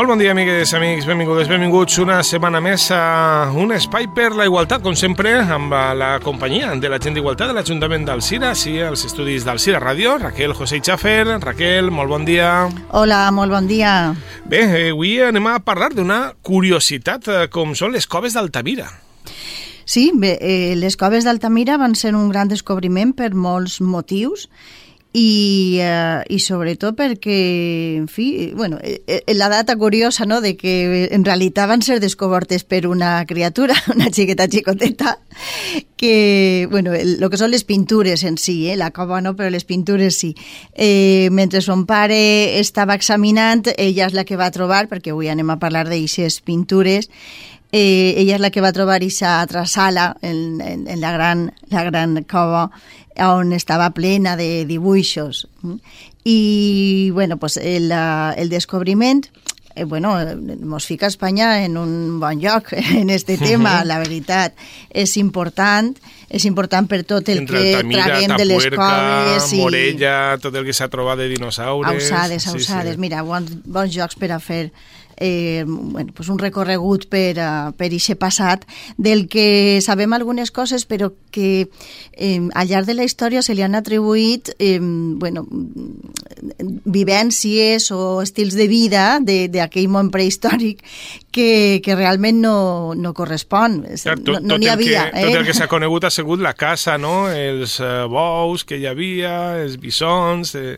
Molt bon dia, amigues, amics, benvingudes, benvinguts una setmana més a un espai per la igualtat, com sempre, amb la companyia de la gent d'Igualtat de l'Ajuntament d'Alcira, sí, als estudis d'Alcira Ràdio, Raquel José Chafer. Raquel, molt bon dia. Hola, molt bon dia. Bé, eh, avui anem a parlar d'una curiositat, eh, com són les coves d'Altamira. Sí, bé, eh, les coves d'Altamira van ser un gran descobriment per molts motius i, eh, i sobretot perquè, en fi, bueno, eh, eh, la data curiosa, no?, de que en realitat van ser descobertes per una criatura, una xiqueta xicoteta, que, bueno, el, lo que són les pintures en si, eh, la cova no, però les pintures sí. Eh, mentre son pare estava examinant, ella és la que va trobar, perquè avui anem a parlar d'aixes pintures, eh, ella és la que va trobar aquesta altra sala en, en, en la, gran, la gran cova on estava plena de dibuixos. I, bueno, pues el, el descobriment eh, bueno, mos fica Espanya en un bon lloc en este tema, la veritat. És important, és important per tot el Entre que Altamira, traguem de les coves. I... Morella, tot el que s'ha trobat de dinosaures... Ausades, ausades. Sí, sí. Mira, bons, bons jocs per a fer eh, bueno, pues un recorregut per, uh, per ixe passat del que sabem algunes coses però que eh, al llarg de la història se li han atribuït eh, bueno, vivències o estils de vida d'aquell món prehistòric que, que realment no, no correspon. Clar, tot, no n'hi havia. Que, eh? Tot el que s'ha conegut ha sigut la casa, no? els uh, bous que hi havia, els bisons... Eh...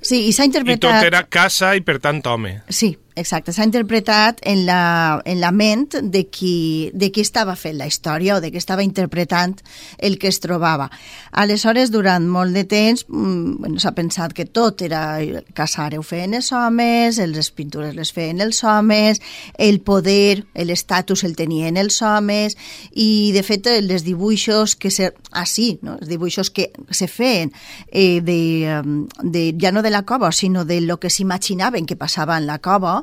Sí, i s'ha interpretat... I tot era casa i, per tant, home. Sí, Exacte, s'ha interpretat en la, en la ment de qui, de qui estava fent la història o de qui estava interpretant el que es trobava. Aleshores, durant molt de temps, mm, bueno, s'ha pensat que tot era casar ho feien els homes, les pintures les feien els homes, el poder, l'estatus el tenien els homes, i de fet els dibuixos que se... Ah, sí, no? els dibuixos que se feien eh, de, de, ja no de la cova, sinó de lo que s'imaginaven que passava en la cova,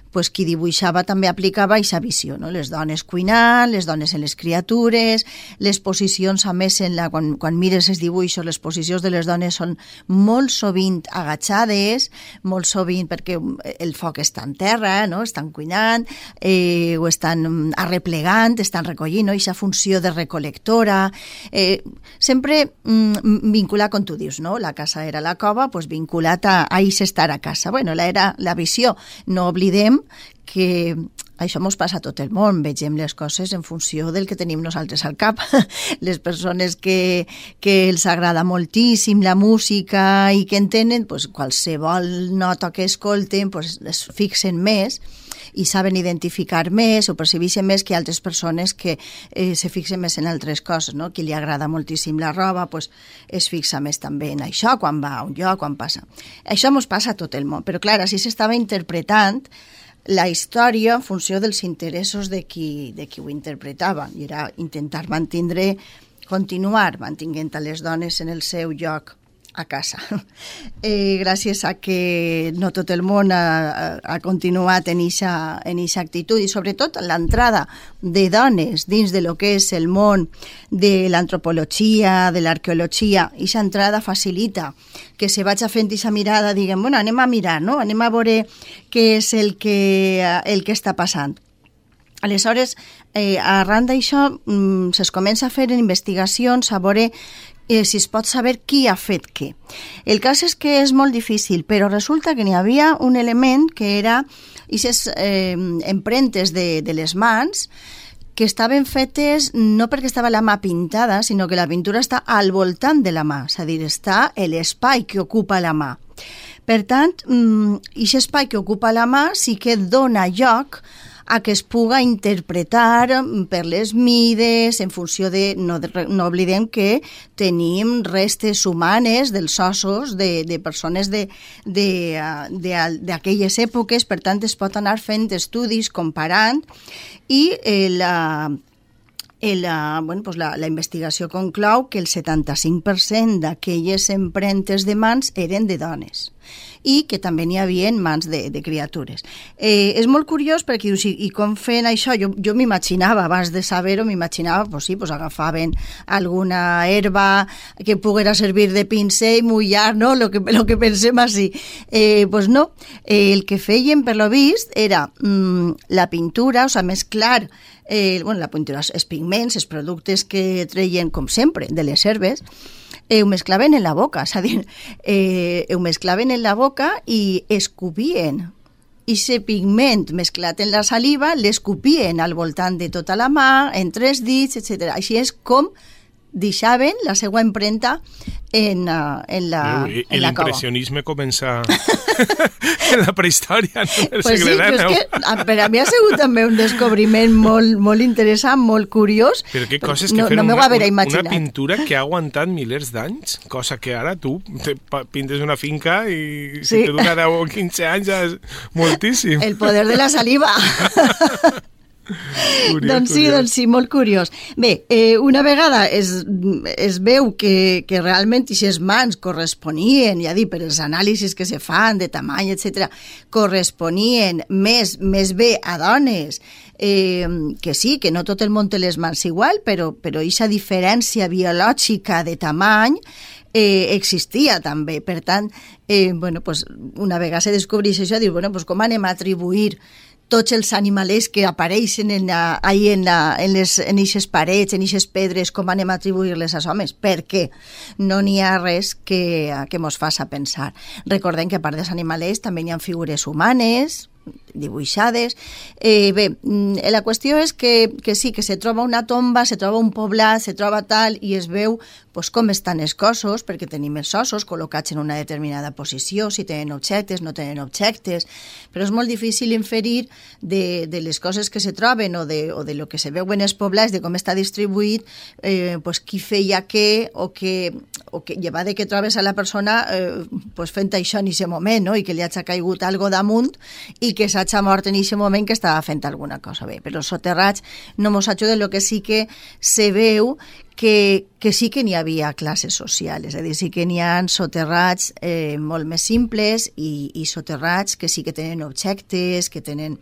pues, qui dibuixava també aplicava aquesta visió, no? les dones cuinant, les dones en les criatures, les posicions, a més, en la, quan, quan mires els dibuixos, les posicions de les dones són molt sovint agachades, molt sovint perquè el foc està en terra, no? estan cuinant, eh, o estan arreplegant, estan recollint, no? aquesta funció de recolectora, eh, sempre mm, vinculat, com tu dius, no? la casa era la cova, pues, vinculat a, a estar a casa. Bueno, la era la visió, no oblidem que això ens passa a tot el món, vegem les coses en funció del que tenim nosaltres al cap. Les persones que, que els agrada moltíssim la música i que entenen, pues, qualsevol nota que escolten, pues, es fixen més i saben identificar més o percebeixen més que altres persones que eh, se fixen més en altres coses, no? Qui li agrada moltíssim la roba, pues, es fixa més també en això, quan va a un lloc, quan passa. Això ens passa a tot el món, però clar, així s'estava interpretant la història en funció dels interessos de qui, de qui ho interpretava, i era intentar mantindre, continuar mantinguent a les dones en el seu lloc a casa. Eh, gràcies a que no tot el món ha, ha continuat en eixa en eixa actitud i sobretot l'entrada de dones dins de lo que és el món de l'antropologia, de l'arqueologia, eixa entrada facilita que se vaig fent eixa mirada, diguem, bueno, anem a mirar, no? anem a veure què és el que, el que està passant. Aleshores, eh, arran d'això, mm, es comença a fer investigacions a veure eh, si es pot saber qui ha fet què. El cas és que és molt difícil, però resulta que n'hi havia un element que era aquestes eh, empremtes de, de les mans que estaven fetes no perquè estava la mà pintada, sinó que la pintura està al voltant de la mà, és a dir, està l'espai que ocupa la mà. Per tant, aquest espai que ocupa la mà sí que dona lloc a que es puga interpretar per les mides, en funció de... No, no oblidem que tenim restes humanes dels ossos de, de persones d'aquelles èpoques, per tant es pot anar fent estudis comparant i eh, la, la, bueno, pues la, la investigació conclou que el 75% d'aquelles empremtes de mans eren de dones i que també n'hi havia en mans de, de criatures. Eh, és molt curiós perquè dius, i, i com feien això? Jo, jo m'imaginava, abans de saber-ho, m'imaginava, pues sí, pues agafaven alguna herba que poguera servir de pincell, mullar, no? Lo que, lo que pensem així. Eh, pues no, eh, el que feien, per lo vist, era mm, la pintura, o sigui, més clar, eh, bueno, la pintura, els pigments, els productes que treien, com sempre, de les herbes, eh, ho mesclaven en la boca, és a dir, eh, ho mesclaven en la boca i escupien i se pigment mesclat en la saliva l'escupien al voltant de tota la mà, en tres dits, etc. Així és com deixaven la seva empremta en, uh, en la, en la cova. L'impressionisme comença en la prehistòria, no? El Pues sí, és que a- per a mi ha sigut també un descobriment molt, molt interessant, molt curiós. Però què coses no, que no feren m'ho una, una imaginat. pintura que ha aguantat milers d'anys, cosa que ara tu te pintes una finca i si Sí. te dura 10 o 15 anys és moltíssim. El poder de la saliva. Curiós, doncs sí, curiós. doncs sí, molt curiós. Bé, eh, una vegada es, es veu que, que realment aquestes mans corresponien, ja dic, per els anàlisis que se fan de tamany, etc, corresponien més, més bé a dones, eh, que sí, que no tot el món té les mans igual, però però aquesta diferència biològica de tamany eh, existia també. Per tant, eh, bueno, pues, una vegada se descobreix això, diu, bueno, pues, com anem a atribuir tots els animalers que apareixen en, ahí en, en, les, en eixes parets, en eixes pedres, com anem a atribuir-les als homes? Perquè no n'hi ha res que, que mos faça pensar. Recordem que a part dels animalers també hi ha figures humanes, dibuixades. Eh, bé, mm, la qüestió és que, que sí, que se troba una tomba, se troba un poblat, se troba tal, i es veu pues, com estan els cossos, perquè tenim els ossos col·locats en una determinada posició, si tenen objectes, no tenen objectes, però és molt difícil inferir de, de les coses que se troben o de, o de lo que se veu en els poblats, de com està distribuït, eh, pues, qui feia què, o que, o que lleva de que trobes a la persona eh, pues, fent això en aquest moment, no? i que li hagi caigut algo damunt i que s'hagi mort en aquest moment que estava fent alguna cosa bé. Però els soterrats no mos ajuden, el que sí que se veu que, que sí que n'hi havia classes socials, és a dir, sí que n'hi ha soterrats eh, molt més simples i, i soterrats que sí que tenen objectes, que tenen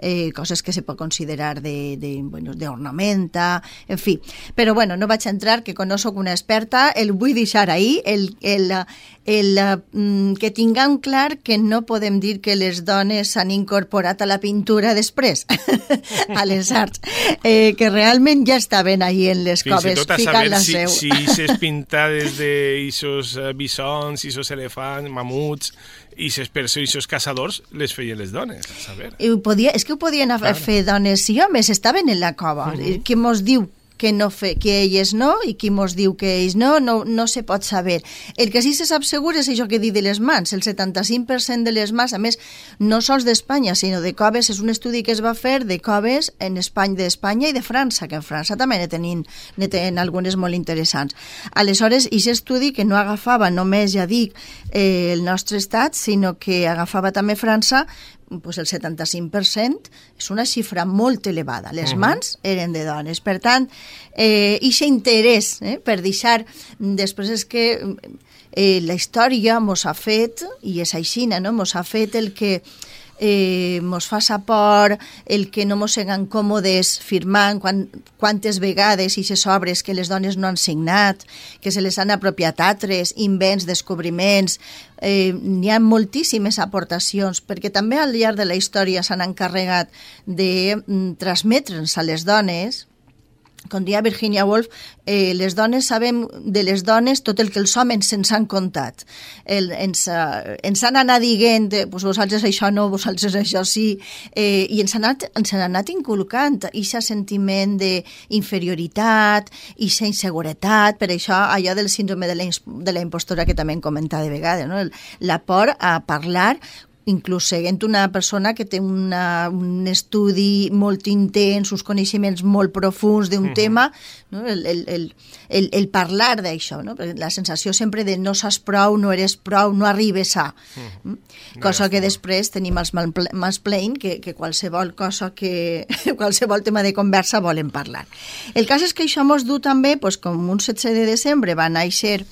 eh, coses que se pot considerar de, de, bueno, d'ornamenta, en fi. Però bueno, no vaig entrar, que no sóc una experta, el vull deixar ahí, el, el, el, el, que tinguem clar que no podem dir que les dones s'han incorporat a la pintura després, a les arts, eh, que realment ja estaven ahí en les Fins coves tot a ficant saber la si, seu. si ses pintades de isos eh, bisons, isos elefants, mamuts, i ses persones, isos caçadors, les feien les dones, a saber. I ho podia, és que ho podien claro. fer dones i homes, estaven en la cova. Uh -huh. Qui mos diu que, no fe, que elles no i qui mos diu que ells no, no, no se pot saber. El que sí se sap segur és això que dit de les mans. El 75% de les mans, a més, no sols d'Espanya, sinó de coves, és un estudi que es va fer de coves en Espanya, d'Espanya i de França, que en França també ne tenen, ne tenen algunes molt interessants. Aleshores, aquest estudi que no agafava només, ja dic, eh, el nostre estat, sinó que agafava també França, pues el 75% és una xifra molt elevada. Les mans eren de dones. Per tant, eh, ixe interès eh, per deixar... Després és que eh, la història mos ha fet, i és aixina, no? mos ha fet el que eh, mos fa sa por, el que no mos siguem còmodes firmant quan, quantes vegades i obres que les dones no han signat, que se les han apropiat altres, invents, descobriments, eh, n'hi ha moltíssimes aportacions, perquè també al llarg de la història s'han encarregat de mm, transmetre'ns a les dones com dia Virginia Woolf, eh, les dones sabem de les dones tot el que els homes se'ns han contat. El, ens, uh, ens han anat dient, eh, pues vosaltres això no, vosaltres això sí, eh, i ens han anat, ens han anat inculcant aquest sentiment d'inferioritat, aquesta inseguretat, per això allò del síndrome de la, de la impostora que també hem comentat de vegades, no? El, la por a parlar inclús seguint una persona que té una, un estudi molt intens, uns coneixements molt profuns d'un uh -huh. tema, no? el, el, el, el, el parlar d'això, no? la sensació sempre de no saps prou, no eres prou, no arribes a... Uh -huh. Cosa que després tenim els mansplain, que, que qualsevol cosa que... qualsevol tema de conversa volen parlar. El cas és que això mos du també, pues, com un 16 de desembre va néixer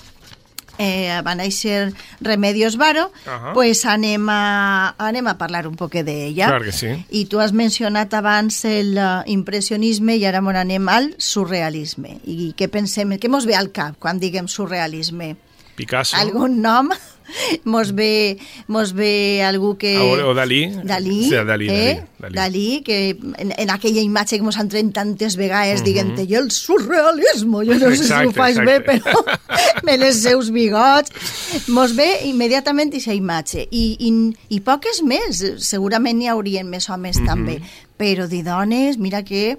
eh, va néixer Remedios Varo, uh -huh. pues anem a, anem a parlar un poc d'ella. Clar que sí. I tu has mencionat abans l'impressionisme i ara anem al surrealisme. I què pensem, què mos ve al cap quan diguem surrealisme? Picasso. Algun nom? mos ve, mos ve algú que... O, o Dalí. Dalí, sí, Dalí, eh? Dalí, Dalí, que en, en aquella imatge que mos han tret tantes vegades uh -huh. dient i el surrealisme, jo no sé exacte, si ho faig exacte. bé, però me les seus bigots, mos ve immediatament aquesta imatge. I, i, i poques més, segurament n'hi haurien més homes uh -huh. també, però de dones, mira que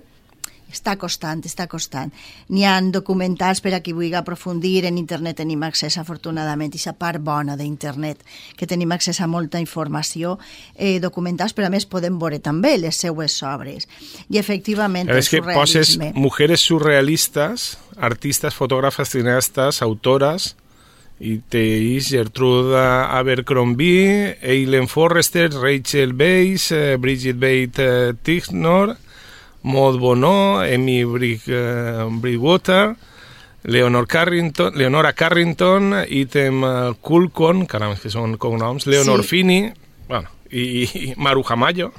està costant, està costant. N'hi han documentals per a qui vulgui aprofundir, en internet tenim accés afortunadament, i la part bona d'internet, que tenim accés a molta informació, eh, documentals, però a més podem veure també les seues obres. I efectivament és que poses mujeres surrealistes, artistes, fotògrafes, cineastes, autores, i teis Gertruda Abercrombie, Eileen Forrester, Rachel Weisz, eh, Bridget Bate eh, Tignor, Maud Bonneau, Amy Brig, uh, Brigwater, Leonor Carrington, Leonora Carrington, Item Kulkon, caram, que són cognoms, Leonor sí. Fini, bueno, i, i Maru Jamayo.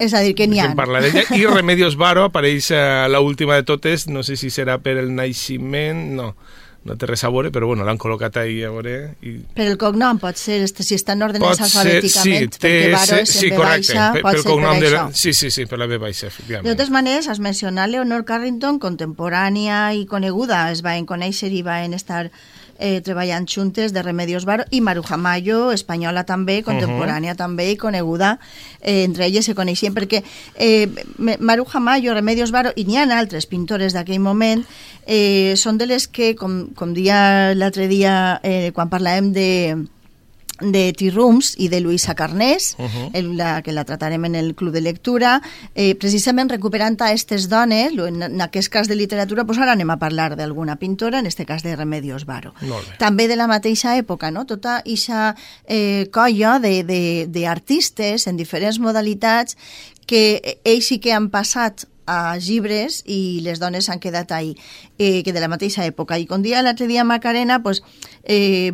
És a dir, que n'hi ha. d'ella. I Remedios Varo apareix uh, l'última de totes, no sé si serà per el naixement, no, no té res a veure, però bueno, l'han col·locat ahí a veure. I... Per el cognom pot ser, si estan ordenats alfabèticament, sí, té, Varo és sí, correcte, baixa, per, pot pel ser cognom per de la, Sí, sí, sí, per la B baixa, efectivament. De totes maneres, has mencionat Leonor Carrington, contemporània i coneguda, es van conèixer i van estar eh, treballant juntes de Remedios Varo i Maruja Mayo, espanyola també, contemporània uh -huh. també i coneguda. Eh, entre elles se coneixien perquè eh, Maruja Mayo, Remedios Varo i n'hi ha altres pintores d'aquell moment eh, són de les que, com, com dia l'altre dia eh, quan parlàvem de de T-Rooms i de Luisa Carnés, uh -huh. el, la, que la tratarem en el Club de Lectura, eh, precisament recuperant a aquestes dones, en, en aquest cas de literatura, pues ara anem a parlar d'alguna pintora, en aquest cas de Remedios Varo. També de la mateixa època, no? tota aquesta eh, colla d'artistes en diferents modalitats que ells sí que han passat a llibres i les dones han quedat ahí, eh, que de la mateixa època. I com dia l'altre dia Macarena, pues, eh,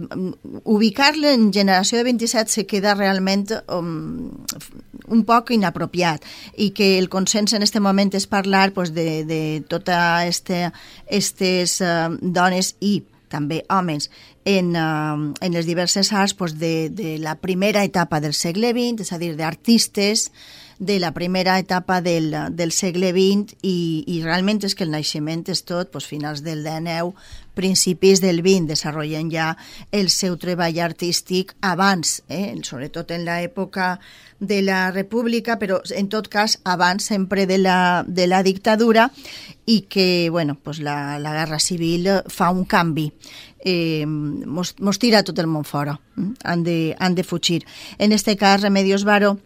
ubicar-le en generació de 27 se queda realment um, un poc inapropiat i que el consens en este moment és parlar pues, de, de tota este, uh, dones i també homes en, uh, en les diverses arts pues, de, de la primera etapa del segle XX, és a dir, d'artistes, de la primera etapa del, del segle XX i, i realment és que el naixement és tot doncs, finals del XIX, principis del XX, desenvolupant ja el seu treball artístic abans, eh? sobretot en l'època de la República, però en tot cas abans sempre de la, de la dictadura i que bueno, pues la, la Guerra Civil fa un canvi eh, mos, mos tira tot el món fora eh? han, de, han de fugir en este cas Remedios Varo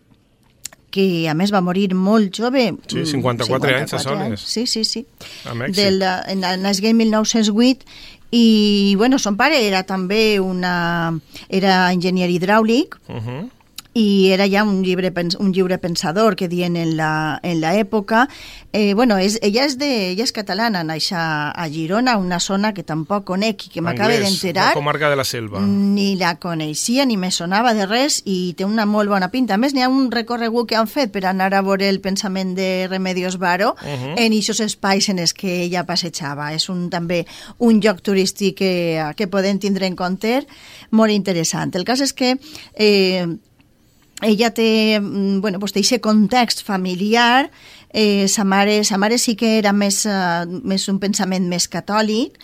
que a més va morir molt jove. Sí, 54, 54 anys a Soles. Sí, sí, sí. A Mèxic. Del, en, en 1908 i, bueno, son pare era també una... era enginyer hidràulic, uh -huh i era ja un llibre, un llibre pensador que dient en l'època. Eh, bueno, és, ella, és de, ella és catalana, naixa a Girona, una zona que tampoc conec i que m'acaba d'enterar. La comarca de la Selva. Ni la coneixia, ni me sonava de res i té una molt bona pinta. A més, n'hi ha un recorregut que han fet per anar a veure el pensament de Remedios Varo uh -huh. en aquests espais en els que ella passejava. És un, també un lloc turístic que, que podem tindre en compte molt interessant. El cas és que eh, ella té, mm, bueno, pues, té context familiar, eh, sa, mare, sa mare sí que era més, uh, més un pensament més catòlic,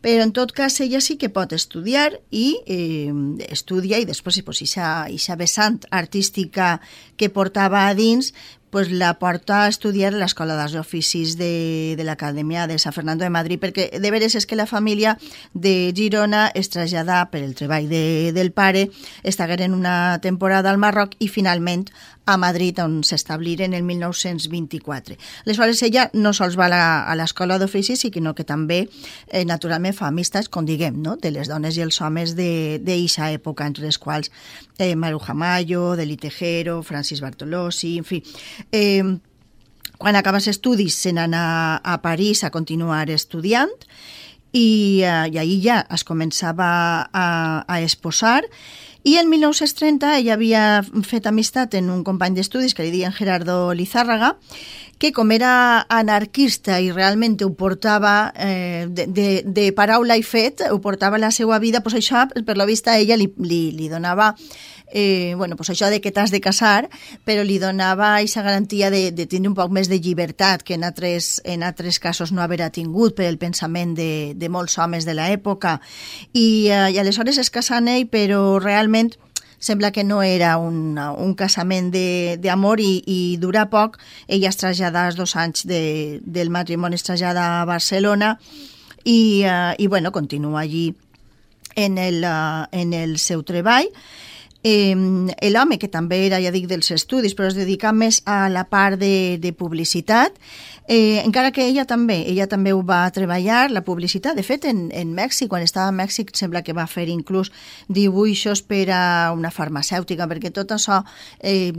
però en tot cas ella sí que pot estudiar i eh, estudia i després pues, ixa, ixa vessant artística que portava a dins pues la porta a estudiar a l'Escola dels Oficis de, de l'Acadèmia de San Fernando de Madrid, perquè de veres és que la família de Girona es traslladà per el treball de, del pare, estagueren una temporada al Marroc i finalment a Madrid, on s'establiren en el 1924. Aleshores, ella no sols va a l'escola d'oficis, sinó que també, eh, naturalment, fa amistats, com diguem, no? de les dones i els homes d'eixa època, entre les quals eh, Maruja Mayo, Deli Tejero, Francis Bartolossi, en fi. Eh, quan acaba els estudis se n'anà a París a continuar estudiant i, uh, i ahir ja es començava a, a exposar I en 1930 ella había fet amistat en un company d'estudis que li diuen Gerardo Lizárraga, que com era anarquista i realment ho portava eh, de, de, de paraula i fet, ho portava la seva vida, doncs això, per la vista, ella li, li, li donava eh, bueno, pues això de que t'has de casar, però li donava aquesta garantia de, de tenir un poc més de llibertat que en altres, en altres casos no haver tingut per el pensament de, de molts homes de l'època. I, eh, I aleshores es casen ell, però realment sembla que no era un, un casament d'amor i, i dura poc. Ella es trasllada als dos anys de, del matrimoni, es trasllada a Barcelona i, uh, i bueno, continua allí en el, uh, en el seu treball. Eh, L'home, que també era, ja dic, dels estudis, però es dedica més a la part de, de publicitat, eh, encara que ella també, ella també ho va treballar, la publicitat. De fet, en, en Mèxic, quan estava a Mèxic, sembla que va fer inclús dibuixos per a una farmacèutica, perquè tot això... Eh,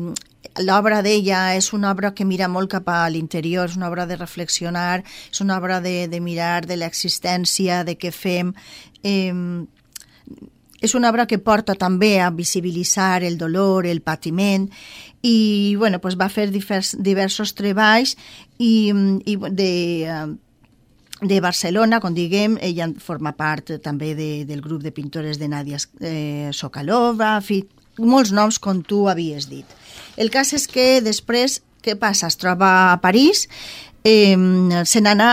L'obra d'ella és una obra que mira molt cap a l'interior, és una obra de reflexionar, és una obra de, de mirar de l'existència, de què fem... Eh, és una obra que porta també a visibilitzar el dolor, el patiment, i bueno, pues va fer divers, diversos treballs i, i de, de Barcelona, com diguem, ella forma part també de, del grup de pintores de Nadia eh, Sokalova, fi, molts noms com tu havies dit. El cas és que després, què passa? Es troba a París, eh, se n'anà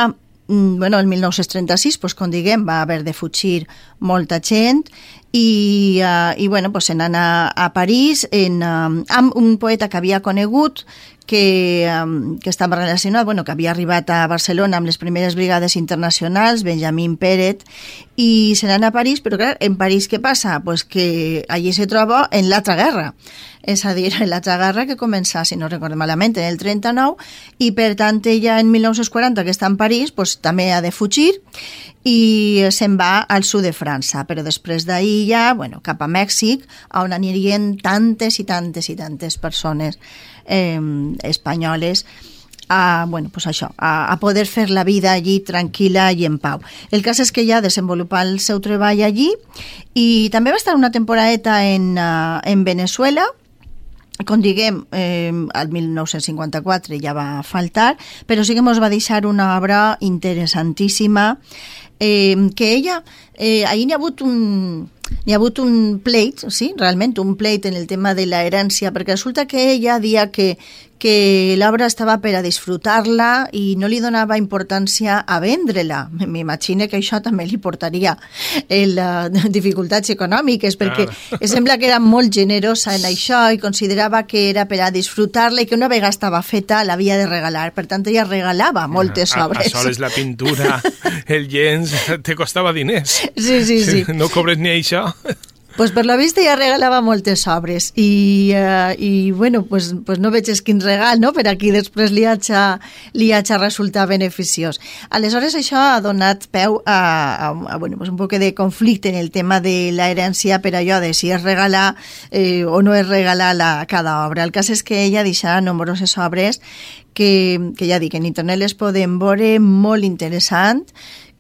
bueno, el 1936, pues, com diguem, va haver de fugir molta gent i, uh, i bueno, pues, se n'anà a París en, uh, amb un poeta que havia conegut que, que estava relacionat, bueno, que havia arribat a Barcelona amb les primeres brigades internacionals, Benjamín Pérez, i se n'anà a París, però clar, en París què passa? Pues que allí se troba en l'altra guerra, és a dir, en l'altra guerra que comença, si no recordo malament, en el 39, i per tant ella en 1940, que està en París, pues, també ha de fugir, i se'n va al sud de França, però després d'ahir ja, bueno, cap a Mèxic, on anirien tantes i tantes i tantes persones eh, espanyoles a, bueno, pues això, a, a poder fer la vida allí tranquil·la i en pau. El cas és que ja desenvolupar el seu treball allí i també va estar una temporadeta en, uh, en Venezuela, com diguem, eh, el 1954 ja va faltar, però sí que ens va deixar una obra interessantíssima eh, que ella, eh, ahir n'hi ha hagut un, hi ha hagut un pleit, sí, realment un pleit en el tema de la herència, perquè resulta que ella dia que, que l'obra estava per a disfrutar-la i no li donava importància a vendre-la. M'imagino que això també li portaria el, uh, dificultats econòmiques, perquè claro. sembla que era molt generosa en això i considerava que era per a disfrutar-la i que una vegada estava feta l'havia de regalar. Per tant, ella regalava moltes ah, obres. A, a soles la pintura, el llenç, te costava diners. Sí, sí, sí. No cobres ni això. Pues per la vista ja regalava moltes obres i, uh, i bueno, pues, pues no veig quin regal, no? per aquí després li haig, li haig a resultar beneficiós. Aleshores això ha donat peu a, a, a bueno, pues un poc de conflicte en el tema de la herència per allò de si és regalar eh, o no és regalar la, cada obra. El cas és que ella deixa nombroses obres que, que ja dic, en internet les podem veure molt interessant,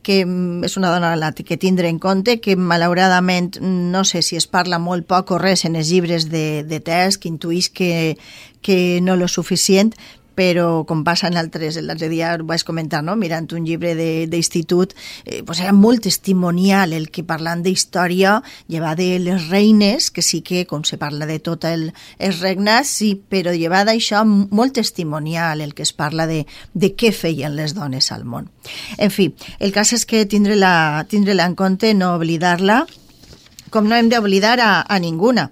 que mm, és una dona la que tindre en compte, que malauradament no sé si es parla molt poc o res en els llibres de, de test, que intuís que, que no lo suficient, però com passa en altres, l'altre dia ho vaig comentar, no? mirant un llibre d'institut, eh, pues era molt testimonial el que parlant d'història lleva de les reines, que sí que com se parla de tot el, els regnes, sí, però lleva d'això molt testimonial el que es parla de, de què feien les dones al món. En fi, el cas és que tindre-la tindre, en compte, no oblidar-la, com no hem d'oblidar a, a ninguna.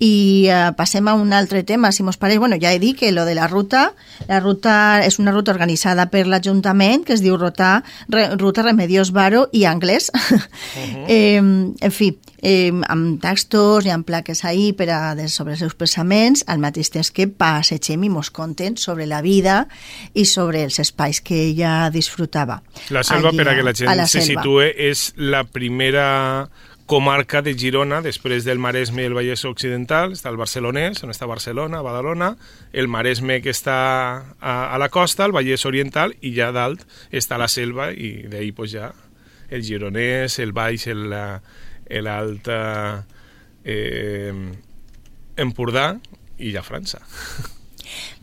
I uh, passem a un altre tema, si mos pareix. Bueno, ja he dit que lo de la ruta, la ruta és una ruta organitzada per l'Ajuntament que es diu Ruta, Re, ruta Remedios Varo i Anglès. Uh -huh. eh, en fi, eh, amb textos i amb plaques ahí per a, de, sobre els seus pensaments, al mateix temps que passegem i mos conten sobre la vida i sobre els espais que ella disfrutava. La selva, per a que la gent la se situe, és la primera comarca de Girona, després del Maresme i el Vallès Occidental, està el Barcelonès, on està Barcelona, Badalona, el Maresme que està a, a la costa, el Vallès Oriental, i ja dalt està la selva, i d'ahir pues, ja el gironès, el baix, l'alt eh, Empordà i ja França.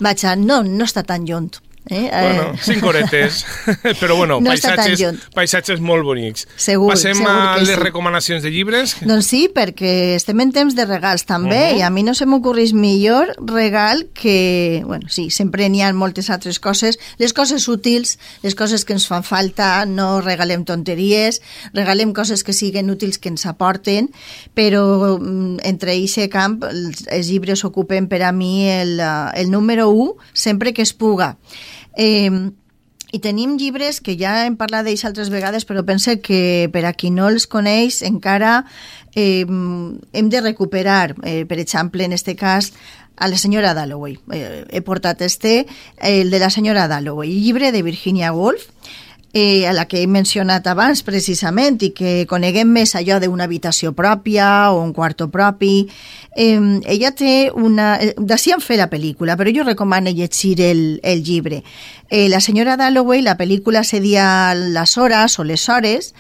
Vaja, no, no està tan lluny. Eh? Bueno, eh, cinc horetes, però bueno, no paisatges, paisatges molt bonics. Segur, Passem segur a les sí. recomanacions de llibres. Doncs sí, perquè estem en temps de regals també, uh -huh. i a mi no se m'ocorreix millor regal que... Bueno, sí, sempre n'hi ha moltes altres coses. Les coses útils, les coses que ens fan falta, no regalem tonteries, regalem coses que siguen útils, que ens aporten, però mm, entre aquest camp els, els llibres ocupen per a mi el, el número 1 sempre que es puga. Eh, i tenim llibres que ja hem parlat d'ells altres vegades, però pense que per a qui no els coneix encara eh, hem de recuperar, eh, per exemple, en este cas, a la senyora Dalloway. Eh, he portat este, el de la senyora Dalloway, llibre de Virginia Woolf, eh, a la que he mencionat abans precisament i que coneguem més allò d'una habitació pròpia o un quarto propi. Eh, ella té una... Eh, D'ací en fer la pel·lícula, però jo recomano llegir el, el llibre. Eh, la senyora Dalloway, la pel·lícula se dia les hores o les hores,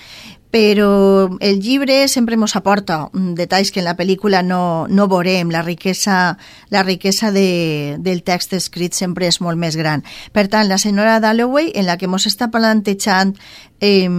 però el llibre sempre ens aporta detalls que en la pel·lícula no, no veurem. La riquesa, la riquesa de, del text escrit sempre és molt més gran. Per tant, la senyora Dalloway, en la que ens està plantejant eh,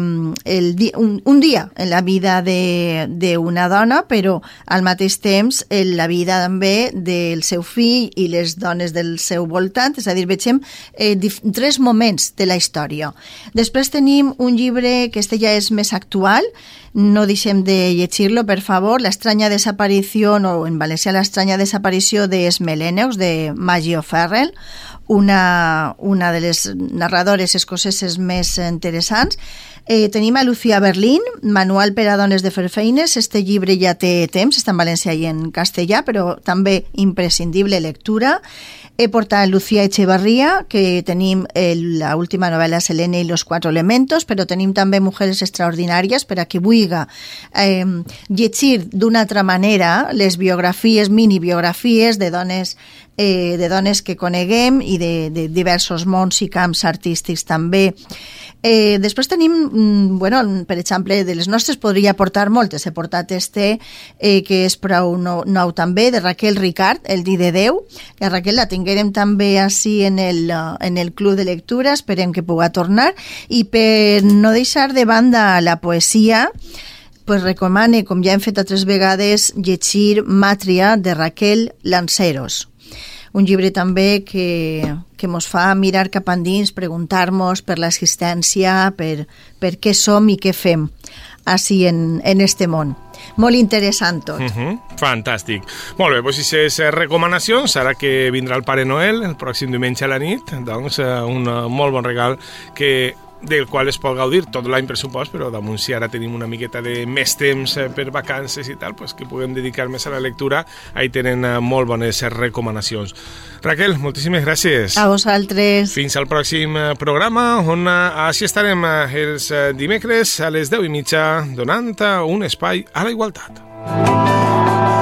el di un, un dia en la vida d'una dona, però al mateix temps en la vida també del seu fill i les dones del seu voltant, és a dir, vegem eh, tres moments de la història. Després tenim un llibre que este ja és més actual, no deixem de llegir-lo, per favor, l'estranya desaparició, o en valencià l'estranya desaparició de Esmeleneux, de Maggie O'Farrell, una, una de les narradores escoceses més interessants. Eh, tenim a Lucía Berlín, Manual per a dones de fer feines. Este llibre ja té temps, està en valencià i en castellà, però també imprescindible lectura. He portat Lucía Echevarría, que tenim el, la última novel·la Selene i los quatre elementos, però tenim també Mujeres extraordinàries per a qui vulga eh, llegir d'una altra manera les biografies, mini-biografies de dones eh, de dones que coneguem i de, de diversos mons i camps artístics també. Eh, després tenim, mm, bueno, per exemple, de les nostres podria portar moltes. He portat este, eh, que és prou nou, nou també, de Raquel Ricard, El di de Déu. La Raquel la tinguérem també així en el, en el club de lectura, esperem que puga tornar. I per no deixar de banda la poesia, pues recomane, com ja hem fet altres vegades, llegir Màtria de Raquel Lanceros un llibre també que, que mos fa mirar cap endins, preguntar-nos per l'existència, per, per què som i què fem així en, en este món. Molt interessant tot. Uh -huh. Fantàstic. Molt bé, doncs aquestes recomanacions, ara que vindrà el Pare Noel el pròxim diumenge a la nit, doncs eh, un molt bon regal que del qual es pot gaudir tot l'any per supost, però damunt si ara tenim una miqueta de més temps eh, per vacances i tal, pues que puguem dedicar més a la lectura, ahí tenen eh, molt bones recomanacions. Raquel, moltíssimes gràcies. A vosaltres. Fins al pròxim eh, programa, on així estarem els dimecres a les 10 i mitja donant un espai a la igualtat.